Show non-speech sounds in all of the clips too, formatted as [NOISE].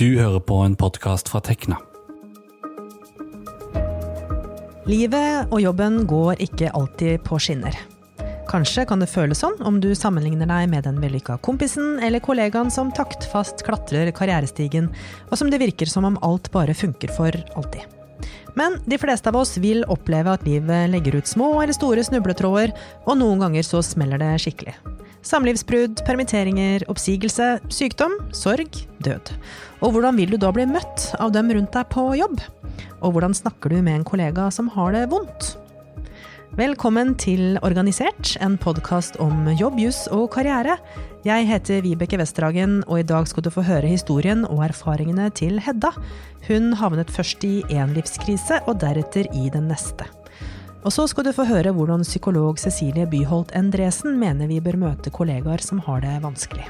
Du hører på en podkast fra Tekna. Livet og jobben går ikke alltid på skinner. Kanskje kan det føles sånn om du sammenligner deg med den vellykka kompisen eller kollegaen som taktfast klatrer karrierestigen, og som det virker som om alt bare funker for alltid. Men de fleste av oss vil oppleve at livet legger ut små eller store snubletråder, og noen ganger så smeller det skikkelig. Samlivsbrudd, permitteringer, oppsigelse, sykdom, sorg, død. Og hvordan vil du da bli møtt av dem rundt deg på jobb? Og hvordan snakker du med en kollega som har det vondt? Velkommen til Organisert, en podkast om jobb, juss og karriere. Jeg heter Vibeke Westerhagen, og i dag skal du få høre historien og erfaringene til Hedda. Hun havnet først i én livskrise, og deretter i den neste. Og så skal du få høre hvordan psykolog Cecilie Byholt Endresen mener vi bør møte kollegaer som har det vanskelig.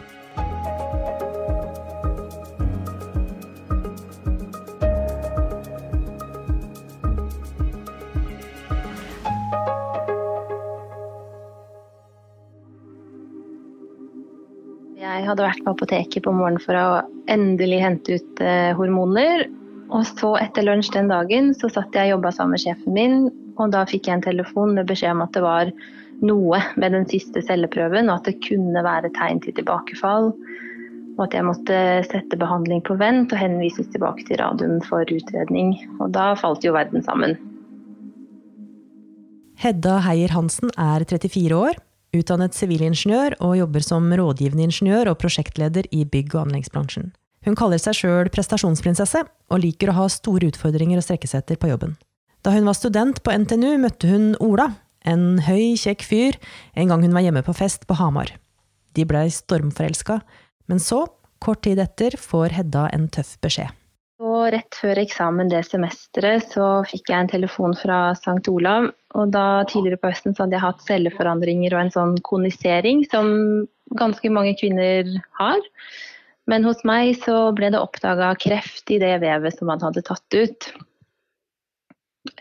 Jeg hadde vært på apoteket på morgenen for å endelig hente ut eh, hormoner. Og så etter lunsj den dagen så satt jeg og jobba sammen med sjefen min, og da fikk jeg en telefon med beskjed om at det var noe med den siste celleprøven, og at det kunne være tegn til tilbakefall. Og at jeg måtte sette behandling på vent og henvises tilbake til radium for utredning. Og da falt jo verden sammen. Hedda Heier Hansen er 34 år, utdannet sivilingeniør og jobber som rådgivende ingeniør og prosjektleder i bygg- og anleggsbransjen. Hun kaller seg sjøl prestasjonsprinsesse, og liker å ha store utfordringer å strekke seg etter på jobben. Da hun var student på NTNU, møtte hun Ola, en høy, kjekk fyr, en gang hun var hjemme på fest på Hamar. De blei stormforelska, men så, kort tid etter, får Hedda en tøff beskjed. Og rett før eksamen det semesteret så fikk jeg en telefon fra St. Olav. Og da tidligere på høsten så hadde jeg hatt celleforandringer og en sånn konisering som ganske mange kvinner har. Men hos meg så ble det oppdaga kreft i det vevet som man hadde tatt ut.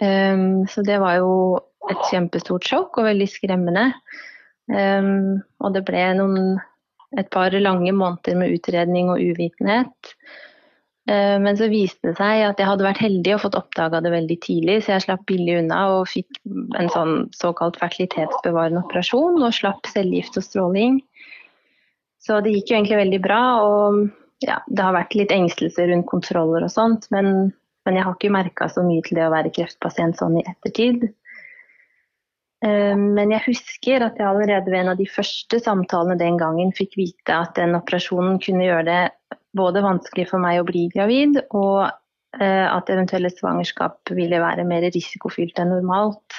Um, så det var jo et kjempestort sjokk og veldig skremmende. Um, og det ble noen, et par lange måneder med utredning og uvitenhet. Uh, men så viste det seg at jeg hadde vært heldig og fått oppdaga det veldig tidlig, så jeg slapp billig unna og fikk en sånn såkalt fertilitetsbevarende operasjon og slapp cellegift og stråling. Så det gikk jo egentlig veldig bra. og ja, Det har vært litt engstelse rundt kontroller og sånt, men men jeg har ikke merka så mye til det å være kreftpasient sånn i ettertid. Men jeg husker at jeg allerede ved en av de første samtalene den gangen fikk vite at den operasjonen kunne gjøre det både vanskelig for meg å bli gravid, og at eventuelle svangerskap ville være mer risikofylt enn normalt.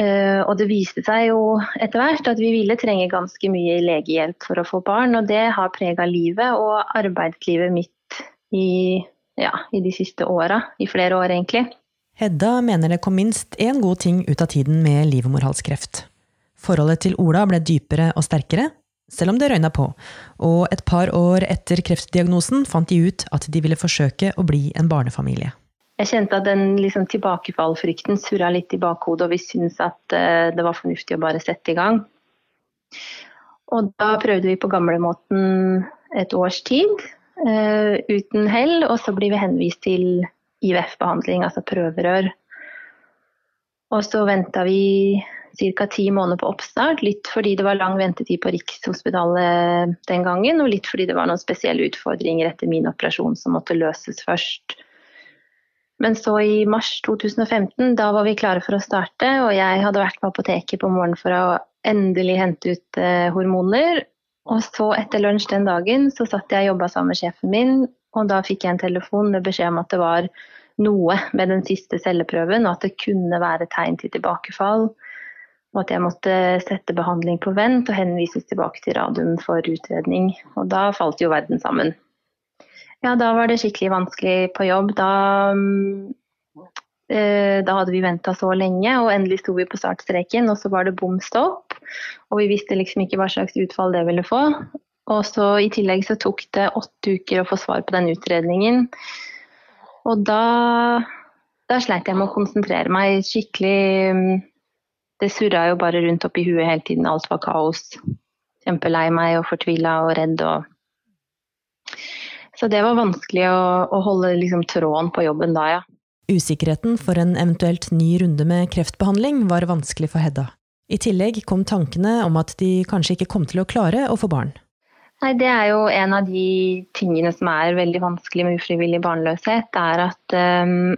Og det viste seg jo etter hvert at vi ville trenge ganske mye legehjelp for å få barn, og det har prega livet og arbeidslivet mitt i ja, i de siste åra. I flere år, egentlig. Hedda mener det kom minst én god ting ut av tiden med livmorhalskreft. Forholdet til Ola ble dypere og sterkere, selv om det røyna på, og et par år etter kreftdiagnosen fant de ut at de ville forsøke å bli en barnefamilie. Jeg kjente at den liksom, tilbakefallfrykten surra litt i bakhodet, og vi syntes at uh, det var fornuftig å bare sette i gang. Og da prøvde vi på gamlemåten et års tid, uh, uten hell. Og så blir vi henvist til IVF-behandling, altså prøverør. Og så venta vi ca. ti måneder på oppstart, litt fordi det var lang ventetid på Rikshospitalet den gangen, og litt fordi det var noen spesielle utfordringer etter min operasjon som måtte løses først. Men så i mars 2015, da var vi klare for å starte, og jeg hadde vært på apoteket på morgenen for å endelig hente ut eh, hormoner. Og så etter lunsj den dagen så satt jeg og jobba sammen med sjefen min, og da fikk jeg en telefon med beskjed om at det var noe med den siste celleprøven, og at det kunne være tegn til tilbakefall. Og at jeg måtte sette behandling på vent og henvises tilbake til radium for utredning. Og da falt jo verden sammen. Ja, da var det skikkelig vanskelig på jobb. Da, eh, da hadde vi venta så lenge, og endelig sto vi på startstreken, og så var det bom stopp. Og vi visste liksom ikke hva slags utfall det ville få. Og så I tillegg så tok det åtte uker å få svar på den utredningen. Og da, da sleit jeg med å konsentrere meg skikkelig. Det surra jo bare rundt oppi huet hele tiden. Alt var kaos. Kjempelei meg og fortvila og redd. Og Så det var vanskelig å, å holde liksom, tråden på jobben da, ja. Usikkerheten for en eventuelt ny runde med kreftbehandling var vanskelig for Hedda. I tillegg kom tankene om at de kanskje ikke kom til å klare å få barn. Nei, Det er jo en av de tingene som er veldig vanskelig med ufrivillig barnløshet. Det er at um,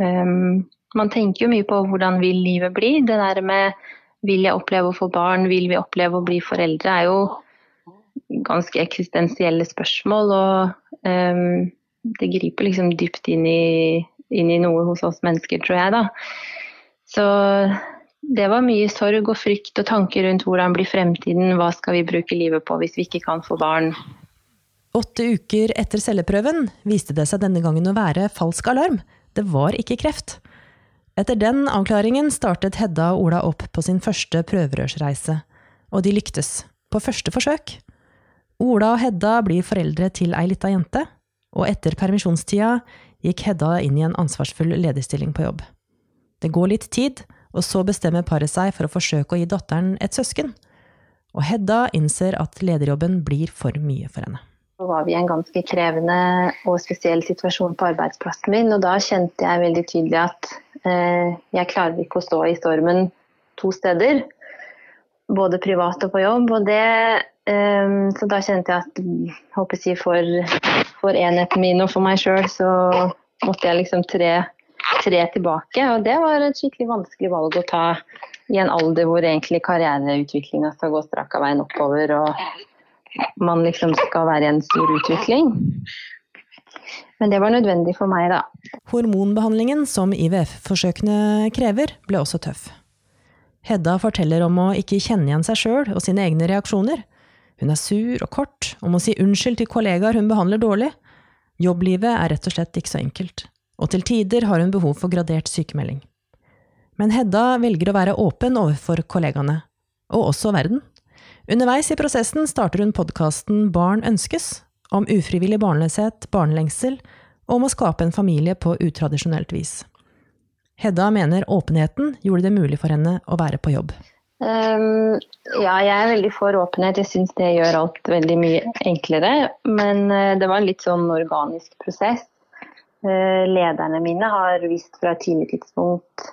um, man tenker jo mye på hvordan vil livet bli. Det der med vil jeg oppleve å få barn, vil vi oppleve å bli foreldre, er jo ganske eksistensielle spørsmål. Og um, det griper liksom dypt inn i, inn i, noe hos oss mennesker, tror jeg, da. Så det var mye sorg og frykt og tanker rundt hvordan blir fremtiden, hva skal vi bruke livet på hvis vi ikke kan få barn. Åtte uker etter celleprøven viste det seg denne gangen å være falsk alarm. Det var ikke kreft. Etter den avklaringen startet Hedda og Ola opp på sin første prøverørsreise, og de lyktes, på første forsøk. Ola og Hedda blir foreldre til ei lita jente, og etter permisjonstida gikk Hedda inn i en ansvarsfull lederstilling på jobb. Det går litt tid, og så bestemmer paret seg for å forsøke å gi datteren et søsken. Og Hedda innser at lederjobben blir for mye for henne. Så var vi i en ganske krevende og spesiell situasjon på arbeidsplassen min, og da kjente jeg veldig tydelig at eh, jeg klarer ikke å stå i stormen to steder. Både privat og på jobb. Og det, eh, så da kjente jeg at håper jeg, for, for enheten min og for meg sjøl, så måtte jeg liksom tre tre tilbake. Og det var et skikkelig vanskelig valg å ta i en alder hvor egentlig karriereutviklinga skal gå strak av veien oppover og man liksom skal være i en stor utvikling. Men det var nødvendig for meg, da. Hormonbehandlingen som IVF-forsøkene krever, ble også tøff. Hedda forteller om å ikke kjenne igjen seg sjøl og sine egne reaksjoner. Hun er sur og kort, og må si unnskyld til kollegaer hun behandler dårlig. Jobblivet er rett og slett ikke så enkelt og til tider har hun behov for gradert sykemelding. Men Hedda velger å være åpen overfor kollegaene, og også verden. Underveis i prosessen starter hun podkasten Barn ønskes, om ufrivillig barnløshet, barnelengsel, og om å skape en familie på utradisjonelt vis. Hedda mener åpenheten gjorde det mulig for henne å være på jobb. Um, ja, jeg er veldig for åpenhet. Jeg syns det gjør alt veldig mye enklere. Men uh, det var en litt sånn organisk prosess. Uh, lederne mine har visst fra et tidlig tidspunkt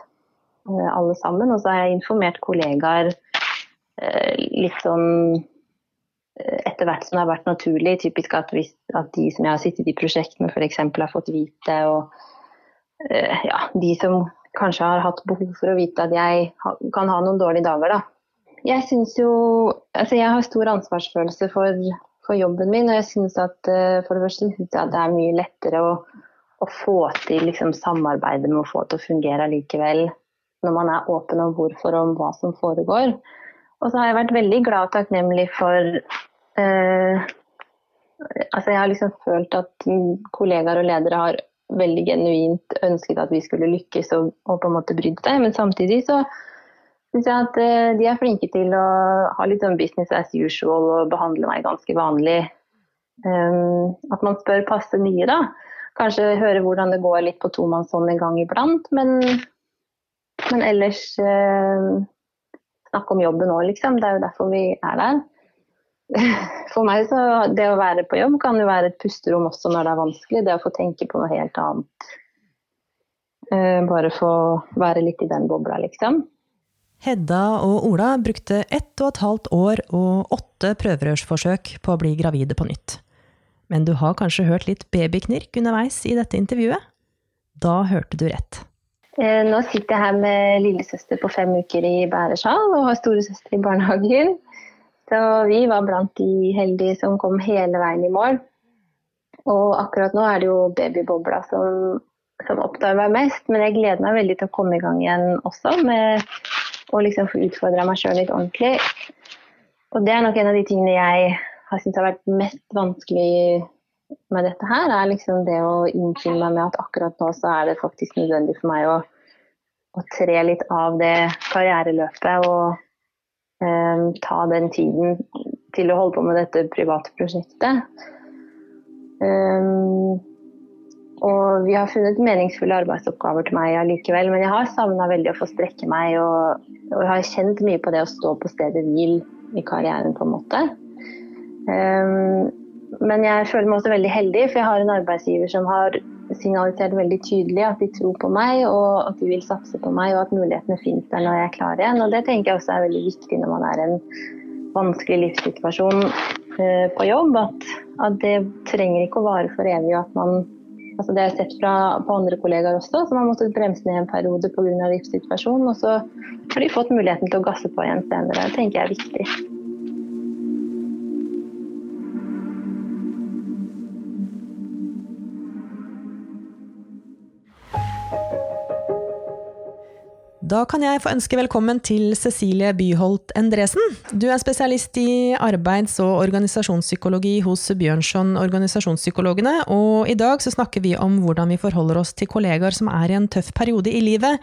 uh, alle sammen. Og så har jeg informert kollegaer eh, litt sånn etter hvert som det har vært naturlig. Typisk at, vi, at de som jeg har sittet i prosjektene f.eks. har fått vite, og ja, de som kanskje har hatt behov for å vite at jeg kan ha noen dårlige dager, da. Jeg syns jo Altså jeg har stor ansvarsfølelse for, for jobben min, og jeg syns at for det første synes jeg at det er mye lettere å å få til liksom, samarbeidet med å få til å fungere likevel. Når man er åpen om hvorfor og om hva som foregår. Og så har jeg vært veldig glad og takknemlig for eh, Altså jeg har liksom følt at kollegaer og ledere har veldig genuint ønsket at vi skulle lykkes og, og på en måte brydd seg. Men samtidig så syns jeg at eh, de er flinke til å ha litt sånn business as usual og behandle meg ganske vanlig. Um, at man spør passe nye, da. Kanskje høre hvordan det går litt på tomannshånd en gang iblant. Men, men ellers eh, snakke om jobben òg, liksom. Det er jo derfor vi er der. [LAUGHS] For meg så det å være på jobb kan jo være et pusterom også når det er vanskelig. Det å få tenke på noe helt annet. Eh, bare få være litt i den bobla, liksom. Hedda og Ola brukte ett og et halvt år og åtte prøverørsforsøk på å bli gravide på nytt. Men du har kanskje hørt litt babyknirk underveis i dette intervjuet? Da hørte du rett. Eh, nå sitter jeg her med lillesøster på fem uker i bæresjal og har storesøster i barnehagen. Så vi var blant de heldige som kom hele veien i mål. Og akkurat nå er det jo babybobla som, som opptar meg mest, men jeg gleder meg veldig til å komme i gang igjen også med å liksom få utfordra meg sjøl litt ordentlig. Og det er nok en av de tingene jeg har syntes har vært mest vanskelig med dette her, er liksom det å innfinne meg med at akkurat nå så er det faktisk nødvendig for meg å, å tre litt av det karriereløpet og um, ta den tiden til å holde på med dette private prosjektet. Um, og vi har funnet meningsfulle arbeidsoppgaver til meg allikevel, men jeg har savna veldig å få strekke meg og, og jeg har kjent mye på det å stå på stedet hvil i karrieren, på en måte. Um, men jeg føler meg også veldig heldig, for jeg har en arbeidsgiver som har signalisert veldig tydelig at de tror på meg og at de vil satse på meg, og at mulighetene finnes der når jeg er klar igjen. Og Det tenker jeg også er veldig viktig når man er i en vanskelig livssituasjon eh, på jobb. At, at, det trenger ikke å vare for evig. at man altså Det har jeg sett fra, på andre kollegaer også, som har måttet bremse ned en periode pga. livssituasjonen. Og så har de fått muligheten til å gasse på igjen senere. Det tenker jeg er viktig. Da kan jeg få ønske velkommen til Cecilie Byholt Endresen. Du er spesialist i arbeids- og organisasjonspsykologi hos Bjørnson Organisasjonspsykologene, og i dag så snakker vi om hvordan vi forholder oss til kollegaer som er i en tøff periode i livet.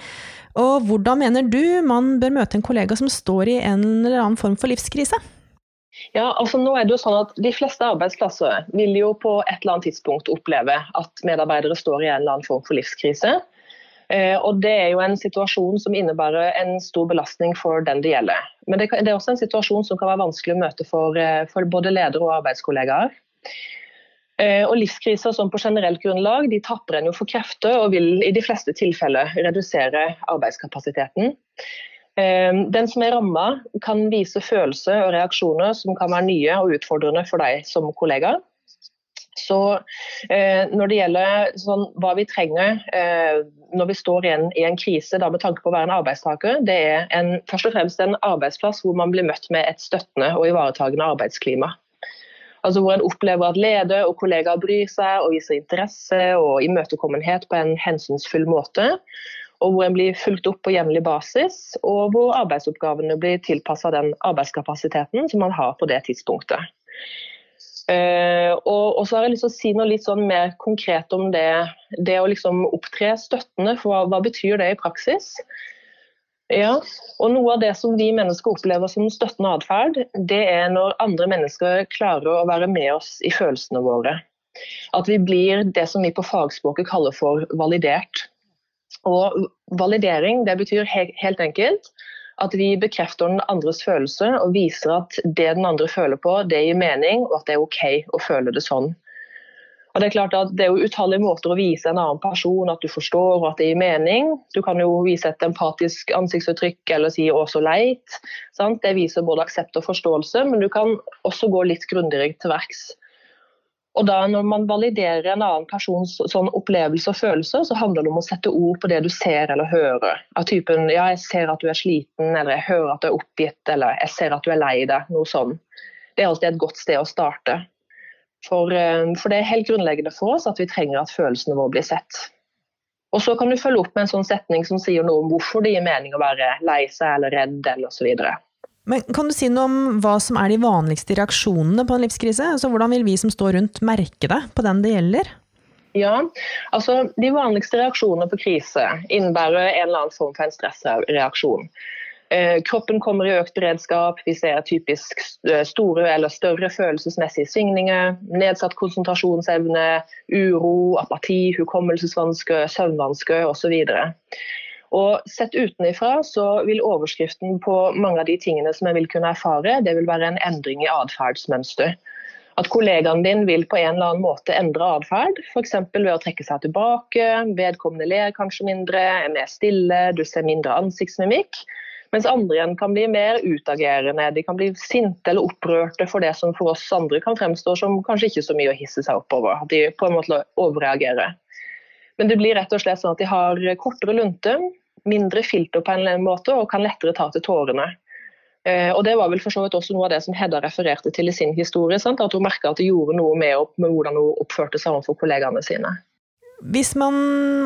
Og hvordan mener du man bør møte en kollega som står i en eller annen form for livskrise? Ja, altså nå er det jo sånn at De fleste arbeidsplasser vil jo på et eller annet tidspunkt oppleve at medarbeidere står i en eller annen form for livskrise. Eh, og Det er jo en situasjon som innebærer en stor belastning for den det gjelder. Men det, er også en situasjon som kan være vanskelig å møte for, eh, for både ledere og arbeidskollegaer. Eh, og Livskriser som på generelt grunnlag de tapper en jo for krefter og vil i de fleste tilfeller redusere arbeidskapasiteten. Den som er ramma kan vise følelser og reaksjoner som kan være nye og utfordrende for deg som kollega. Så eh, Når det gjelder sånn, hva vi trenger eh, når vi står i en, i en krise da, med tanke på å være en arbeidstaker, det er en, først og fremst en arbeidsplass hvor man blir møtt med et støttende og ivaretagende arbeidsklima. Altså Hvor en opplever at leder og kollegaer bryr seg og viser interesse og imøtekommenhet på en hensynsfull måte. Og hvor en blir fulgt opp på jevnlig basis, og hvor arbeidsoppgavene blir tilpassa den arbeidskapasiteten som man har på det tidspunktet. Uh, og, så har jeg lyst til å si noe litt sånn mer konkret om det, det å liksom opptre støttende. For hva, hva, betyr det i praksis? Ja, og Noe av det som vi mennesker opplever som støttende atferd, det er når andre mennesker klarer å være med oss i følelsene våre. At vi blir det som vi på fagspråket kaller for validert. Og Validering det betyr he helt enkelt at vi bekrefter den andres følelse og viser at det den andre føler på, det gir mening, og at det er OK å føle det sånn. Og Det er klart at det er jo utallige måter å vise en annen person at du forstår og at det gir mening. Du kan jo vise et empatisk ansiktsuttrykk eller si 'å, så leit'. Sant? Det viser både aksept og forståelse, men du kan også gå litt grundigere til verks. Og da Når man validerer en annen persons sånn opplevelse og følelse, så handler det om å sette ord på det du ser eller hører. Av typen 'ja, jeg ser at du er sliten', eller 'jeg hører at du er oppgitt', eller 'jeg ser at du er lei deg'. Noe sånn. Det er alltid et godt sted å starte. For, eh, for det er helt grunnleggende for oss at vi trenger at følelsene våre blir sett. Og Så kan du følge opp med en sånn setning som sier noe om hvorfor det gir mening å være lei seg eller redd eller osv. Men Kan du si noe om hva som er de vanligste reaksjonene på en livskrise? Altså, hvordan vil vi som står rundt merke det på den det gjelder? Ja, altså De vanligste reaksjonene på krise innebærer en eller annen form for en stressreaksjon. Eh, kroppen kommer i økt beredskap, vi ser typisk eh, store eller større følelsesmessige svingninger. Nedsatt konsentrasjonsevne, uro, apati, hukommelsesvansker, søvnvansker osv. Og Sett utenfra så vil overskriften på mange av de tingene som jeg vil kunne erfare, det vil være en endring i atferdsmønster. At kollegaen din vil på en eller annen måte endre atferd, f.eks. ved å trekke seg tilbake, vedkommende ler kanskje mindre, er mer stille, du ser mindre ansiktsmimikk. Mens andre igjen kan bli mer utagerende, de kan bli sinte eller opprørte for det som for oss andre kan fremstå som kanskje ikke så mye å hisse seg oppover. At de på en måte overreagerer. Men det blir rett og slett sånn at de har kortere lunte, mindre filter på en eller annen måte og kan lettere ta til tårene. Eh, og Det var vel for så vidt også noe av det som Hedda refererte til i sin historie. Sant? At hun merka at det gjorde noe med, med hvordan hun oppførte seg overfor kollegaene sine. Hvis man,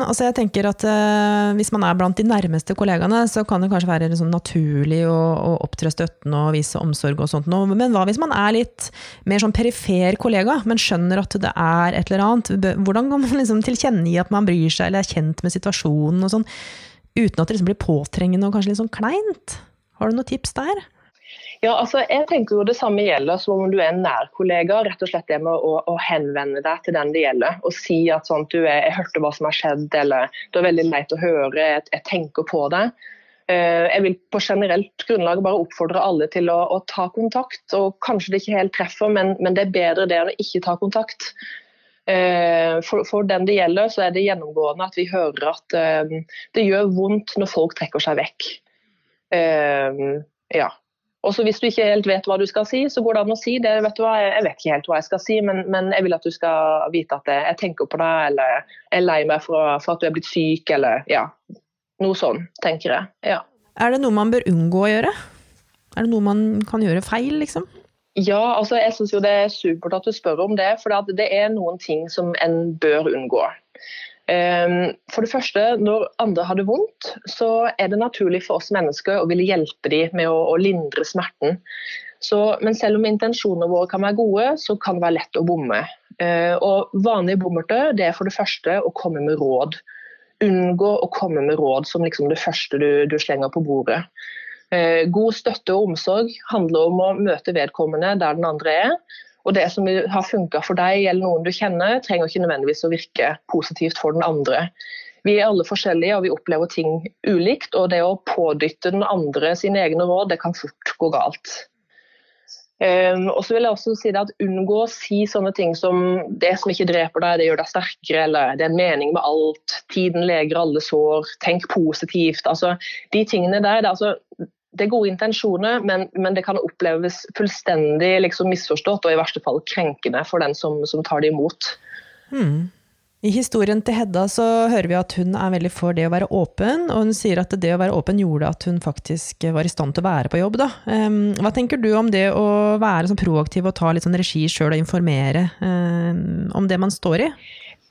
altså jeg tenker at uh, hvis man er blant de nærmeste kollegaene, så kan det kanskje være sånn naturlig å, å, opptre støttende og vise omsorg og sånt noe. Men hva hvis man er litt mer sånn perifer kollega, men skjønner at det er et eller annet? Hvordan kan man liksom tilkjennegi at man bryr seg eller er kjent med situasjonen og sånn? Uten at det liksom blir påtrengende og kanskje litt sånn kleint. Har du noen tips der? Ja, altså jeg tenker jo Det samme gjelder som om du er en nær kollega. rett og slett det med å, å henvende deg til den det gjelder. Og si at sånn, du er, 'jeg hørte hva som har skjedd', eller 'det er veldig leit å høre', jeg, jeg tenker på det. Eh, jeg vil på generelt grunnlag bare oppfordre alle til å, å ta kontakt. og Kanskje det ikke helt treffer, men, men det er bedre det enn å ikke ta kontakt. Eh, for, for, den det gjelder, så er det gjennomgående at vi hører at uh, det gjør vondt når folk trekker seg vekk. Uh, ja. Også hvis du ikke helt vet hva du skal si, så går det an å si det. vet du hva, Jeg vet ikke helt hva jeg skal si, men, men jeg vil at du skal vite at jeg tenker på deg, eller jeg er lei meg for, for, at du er blitt syk, eller ja. Noe sånn, tenker jeg. Ja. Er det noe man bør unngå å gjøre? Er det noe man kan gjøre feil, liksom? Ja, altså jeg syns det er supert at du spør om det. For det er noen ting som en bør unngå. Ehm, for det første, når andre har det vondt, så er det naturlig for oss mennesker å ville hjelpe dem med å, lindre smerten. Så, men selv om intensjonene våre kan være gode, så kan det være lett å bomme. Uh, og Vanlige bommerter det er for det første å komme med råd. Unngå å komme med råd som liksom det første du, du slenger på bordet. Uh, god støtte og omsorg handler om å møte vedkommende der den andre er, og det som har funka for deg eller noen du kjenner, trenger ikke nødvendigvis å virke positivt for den andre. Vi er alle forskjellige og vi opplever ting ulikt, og det å pådytte den andre sine egne råd, det kan fort gå galt. Um, og så vil jeg også si det at Unngå å si sånne ting som det som ikke dreper deg, det gjør deg sterkere, eller det er en mening med alt, tiden leger alle sår, tenk positivt. Altså, de tingene der, det, altså, det er gode intensjoner, men, men, det kan oppleves fullstendig liksom, misforstått og i verste fall krenkende for den som, som tar det imot. Hmm. I historien til Hedda så hører vi at hun er veldig for det å være åpen, og hun sier at det å være åpen gjorde at hun faktisk var i stand til å være på jobb. Da. Um, hva tenker du om det å være sånn proaktiv og ta litt sånn regi sjøl og informere um, om det man står i?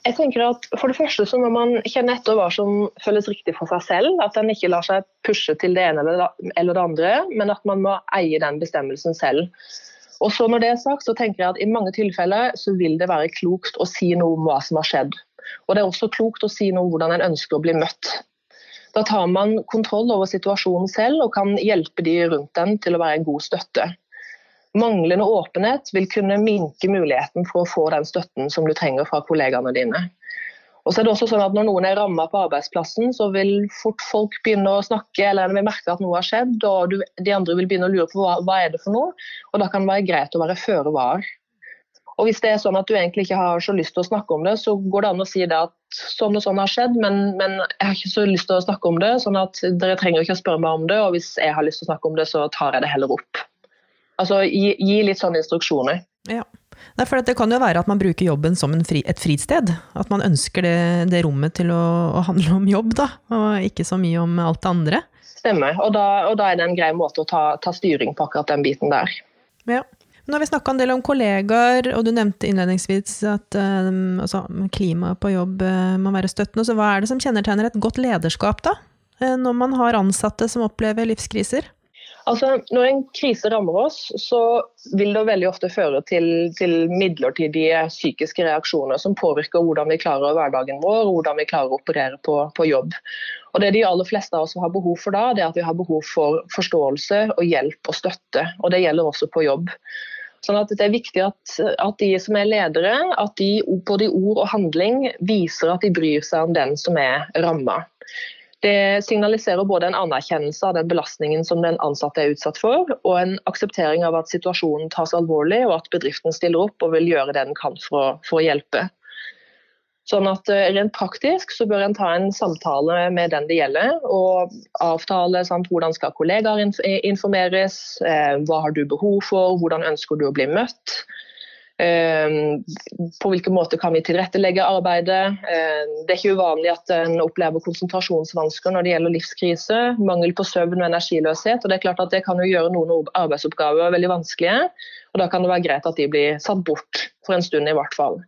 Jeg tenker at For det første så må man kjenne etter hva som føles riktig for seg selv. At en ikke lar seg pushe til det ene eller det andre, men at man må eie den bestemmelsen selv. Og så Når det er sagt, så tenker jeg at i mange tilfeller så vil det være klokt å si noe om hva som har skjedd. Og det er også klokt å si noe om hvordan en ønsker å bli møtt. Da tar man kontroll over situasjonen selv og kan hjelpe de rundt den til å være en god støtte. Manglende åpenhet vil kunne minke muligheten for å få den støtten som du trenger fra kollegaene dine. Og så er det også sånn at Når noen er ramma på arbeidsplassen, så vil fort folk begynne å snakke, eller vil merke at noe har skjedd, og du, de andre vil begynne å lure på hva, hva er det for noe. og Da kan det være greit å være føre var. Og Hvis det er sånn at du egentlig ikke har så lyst til å snakke om det, så går det an å si det at sånn og sånn har skjedd, men, men jeg har ikke så lyst til å snakke om det. sånn at Dere trenger ikke å spørre meg om det, og hvis jeg har lyst til å snakke om det, så tar jeg det heller opp. Altså gi, gi litt sånne instruksjoner. Ja. Nei, for Det kan jo være at man bruker jobben som fri, et fristed. At man ønsker det, det rommet til å, å, handle om jobb, da, og ikke så mye om alt det andre. Stemmer, og da, og da er det en grei måte å ta, ta, styring på akkurat den biten der. Ja. Nå har vi snakka en del om kollegaer, og du nevnte innledningsvis at um, altså, klimaet på jobb uh, må være støttende. Så hva er det som kjennetegner et godt lederskap, da? Uh, når man har ansatte som opplever livskriser? Altså, når en krise rammer oss, så vil det veldig ofte føre til, til, midlertidige psykiske reaksjoner som påvirker hvordan vi klarer hverdagen vår og hvordan vi klarer å operere på, på, jobb. Og Det de aller fleste av oss har behov for da, det er at vi har behov for forståelse og hjelp og støtte. og Det gjelder også på jobb. Sånn at Det er viktig at, at de som er ledere, at de både i ord og handling viser at de bryr seg om den som er ramma. Det signaliserer både en anerkjennelse av den belastningen som den ansatte er utsatt for, og en akseptering av at situasjonen tas alvorlig, og at bedriften stiller opp og vil gjøre det den kan for å, for å hjelpe. Sånn at eh, Rent praktisk så bør en ta en samtale med den det gjelder, og avtale sant, hvordan skal kollegaer informeres, eh, hva har du behov for, hvordan ønsker du å bli møtt. Ehm, på hvilken måte kan vi tilrettelegge arbeidet. Ehm, det er ikke uvanlig at en opplever konsentrasjonsvansker når det gjelder livskrise, mangel på søvn og energiløshet. og Det er klart at det kan jo gjøre noen arbeidsoppgaver veldig vanskelige. og Da kan det være greit at de blir satt bort for en stund i hvert fall.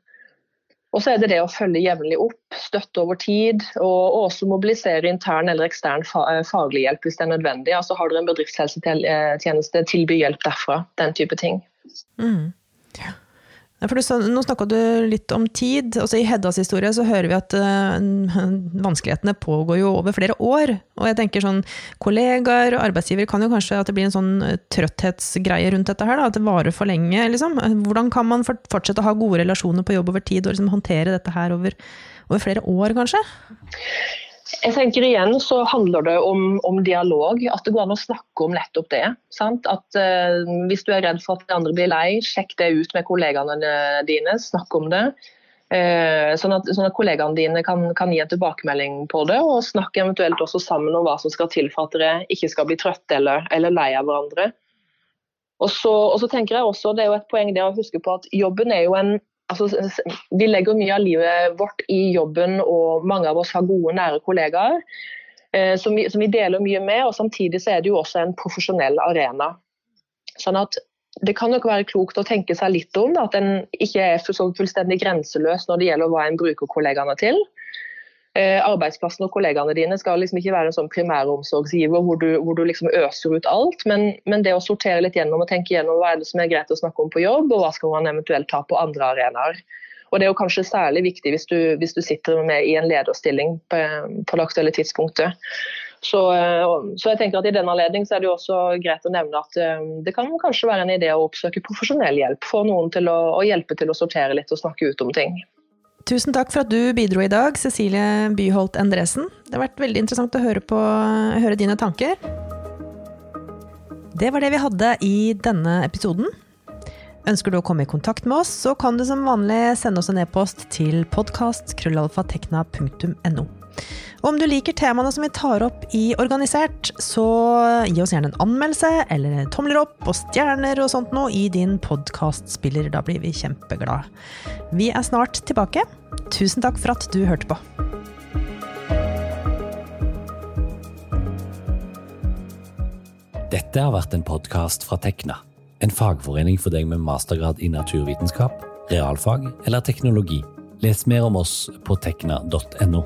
Og så er det det å følge jevnlig opp, støtte over tid, og også mobilisere intern eller ekstern faglig hjelp hvis det er nødvendig. Altså Har dere en bedriftshelsetjeneste, tilby hjelp derfra. Den type ting. Mm. Ja. Du, nå snakka du litt om tid. Også I Heddas historie så hører vi at uh, vanskelighetene pågår jo over flere år. Og jeg tenker sånn, Kollegaer og arbeidsgiver kan jo kanskje at det blir en sånn eh, trøtthetsgreie rundt dette her. Da, at det varer for lenge. Liksom. Hvordan kan man fortsette å ha gode relasjoner på jobb over tid og liksom håndtere dette her over, over flere år, kanskje? Jeg tenker igjen så handler det om, om, dialog. At det går an å snakke om nettopp det. Sant? At uh, Hvis du er redd for at de andre blir lei, sjekk det ut med kollegaene dine. Snakk om det. Uh, sånn, at, sånn, at, kollegaene dine kan, kan, gi en tilbakemelding på det. Og snakke eventuelt også sammen om hva som skal til for at dere ikke skal bli trøtte eller, eller lei av hverandre. Og så, og så, tenker jeg også, Det er jo et poeng det å huske på at jobben er jo en altså, Vi legger mye av livet vårt i jobben, og mange av oss har gode, nære kollegaer eh, som, vi, som, vi, deler mye med. og Samtidig så er det jo også en profesjonell arena. Sånn at Det kan nok være klokt å tenke seg litt om at en ikke er så fullstendig grenseløs når det gjelder hva en bruker kollegaene til. Eh, arbeidsplassen og kollegaene dine skal liksom ikke være en sånn primæromsorgsgiver hvor du, hvor du liksom øser ut alt, men, men, det å sortere litt gjennom og tenke gjennom hva er det som er greit å snakke om på jobb, og hva skal man eventuelt ta på andre arenaer. Og Det er jo kanskje særlig viktig hvis du, hvis du sitter med i en lederstilling på, på det aktuelle tidspunktet. Så, eh, så, jeg tenker at I den anledning er det jo også greit å nevne at eh, det kan kanskje være en idé å oppsøke profesjonell hjelp. Få noen til å, å hjelpe til å sortere litt og snakke ut om ting. Tusen takk for at du bidro i dag, Cecilie Byholt Endresen. Det har vært veldig interessant å høre, på, høre dine tanker. Det var det vi hadde i denne episoden. Ønsker du å komme i kontakt med oss, så kan du som vanlig sende oss en e-post til podkast.krøllalfatekna.no. Og om du liker temaene som vi tar opp i Organisert, så gi oss gjerne en anmeldelse eller tomler opp og stjerner og sånt noe i din podkastspiller. Da blir vi kjempeglade. Vi er snart tilbake. Tusen takk for at du hørte på. Dette har vært en podkast fra Tekna, en fagforening for deg med mastergrad i naturvitenskap, realfag eller teknologi. Les mer om oss på tekna.no.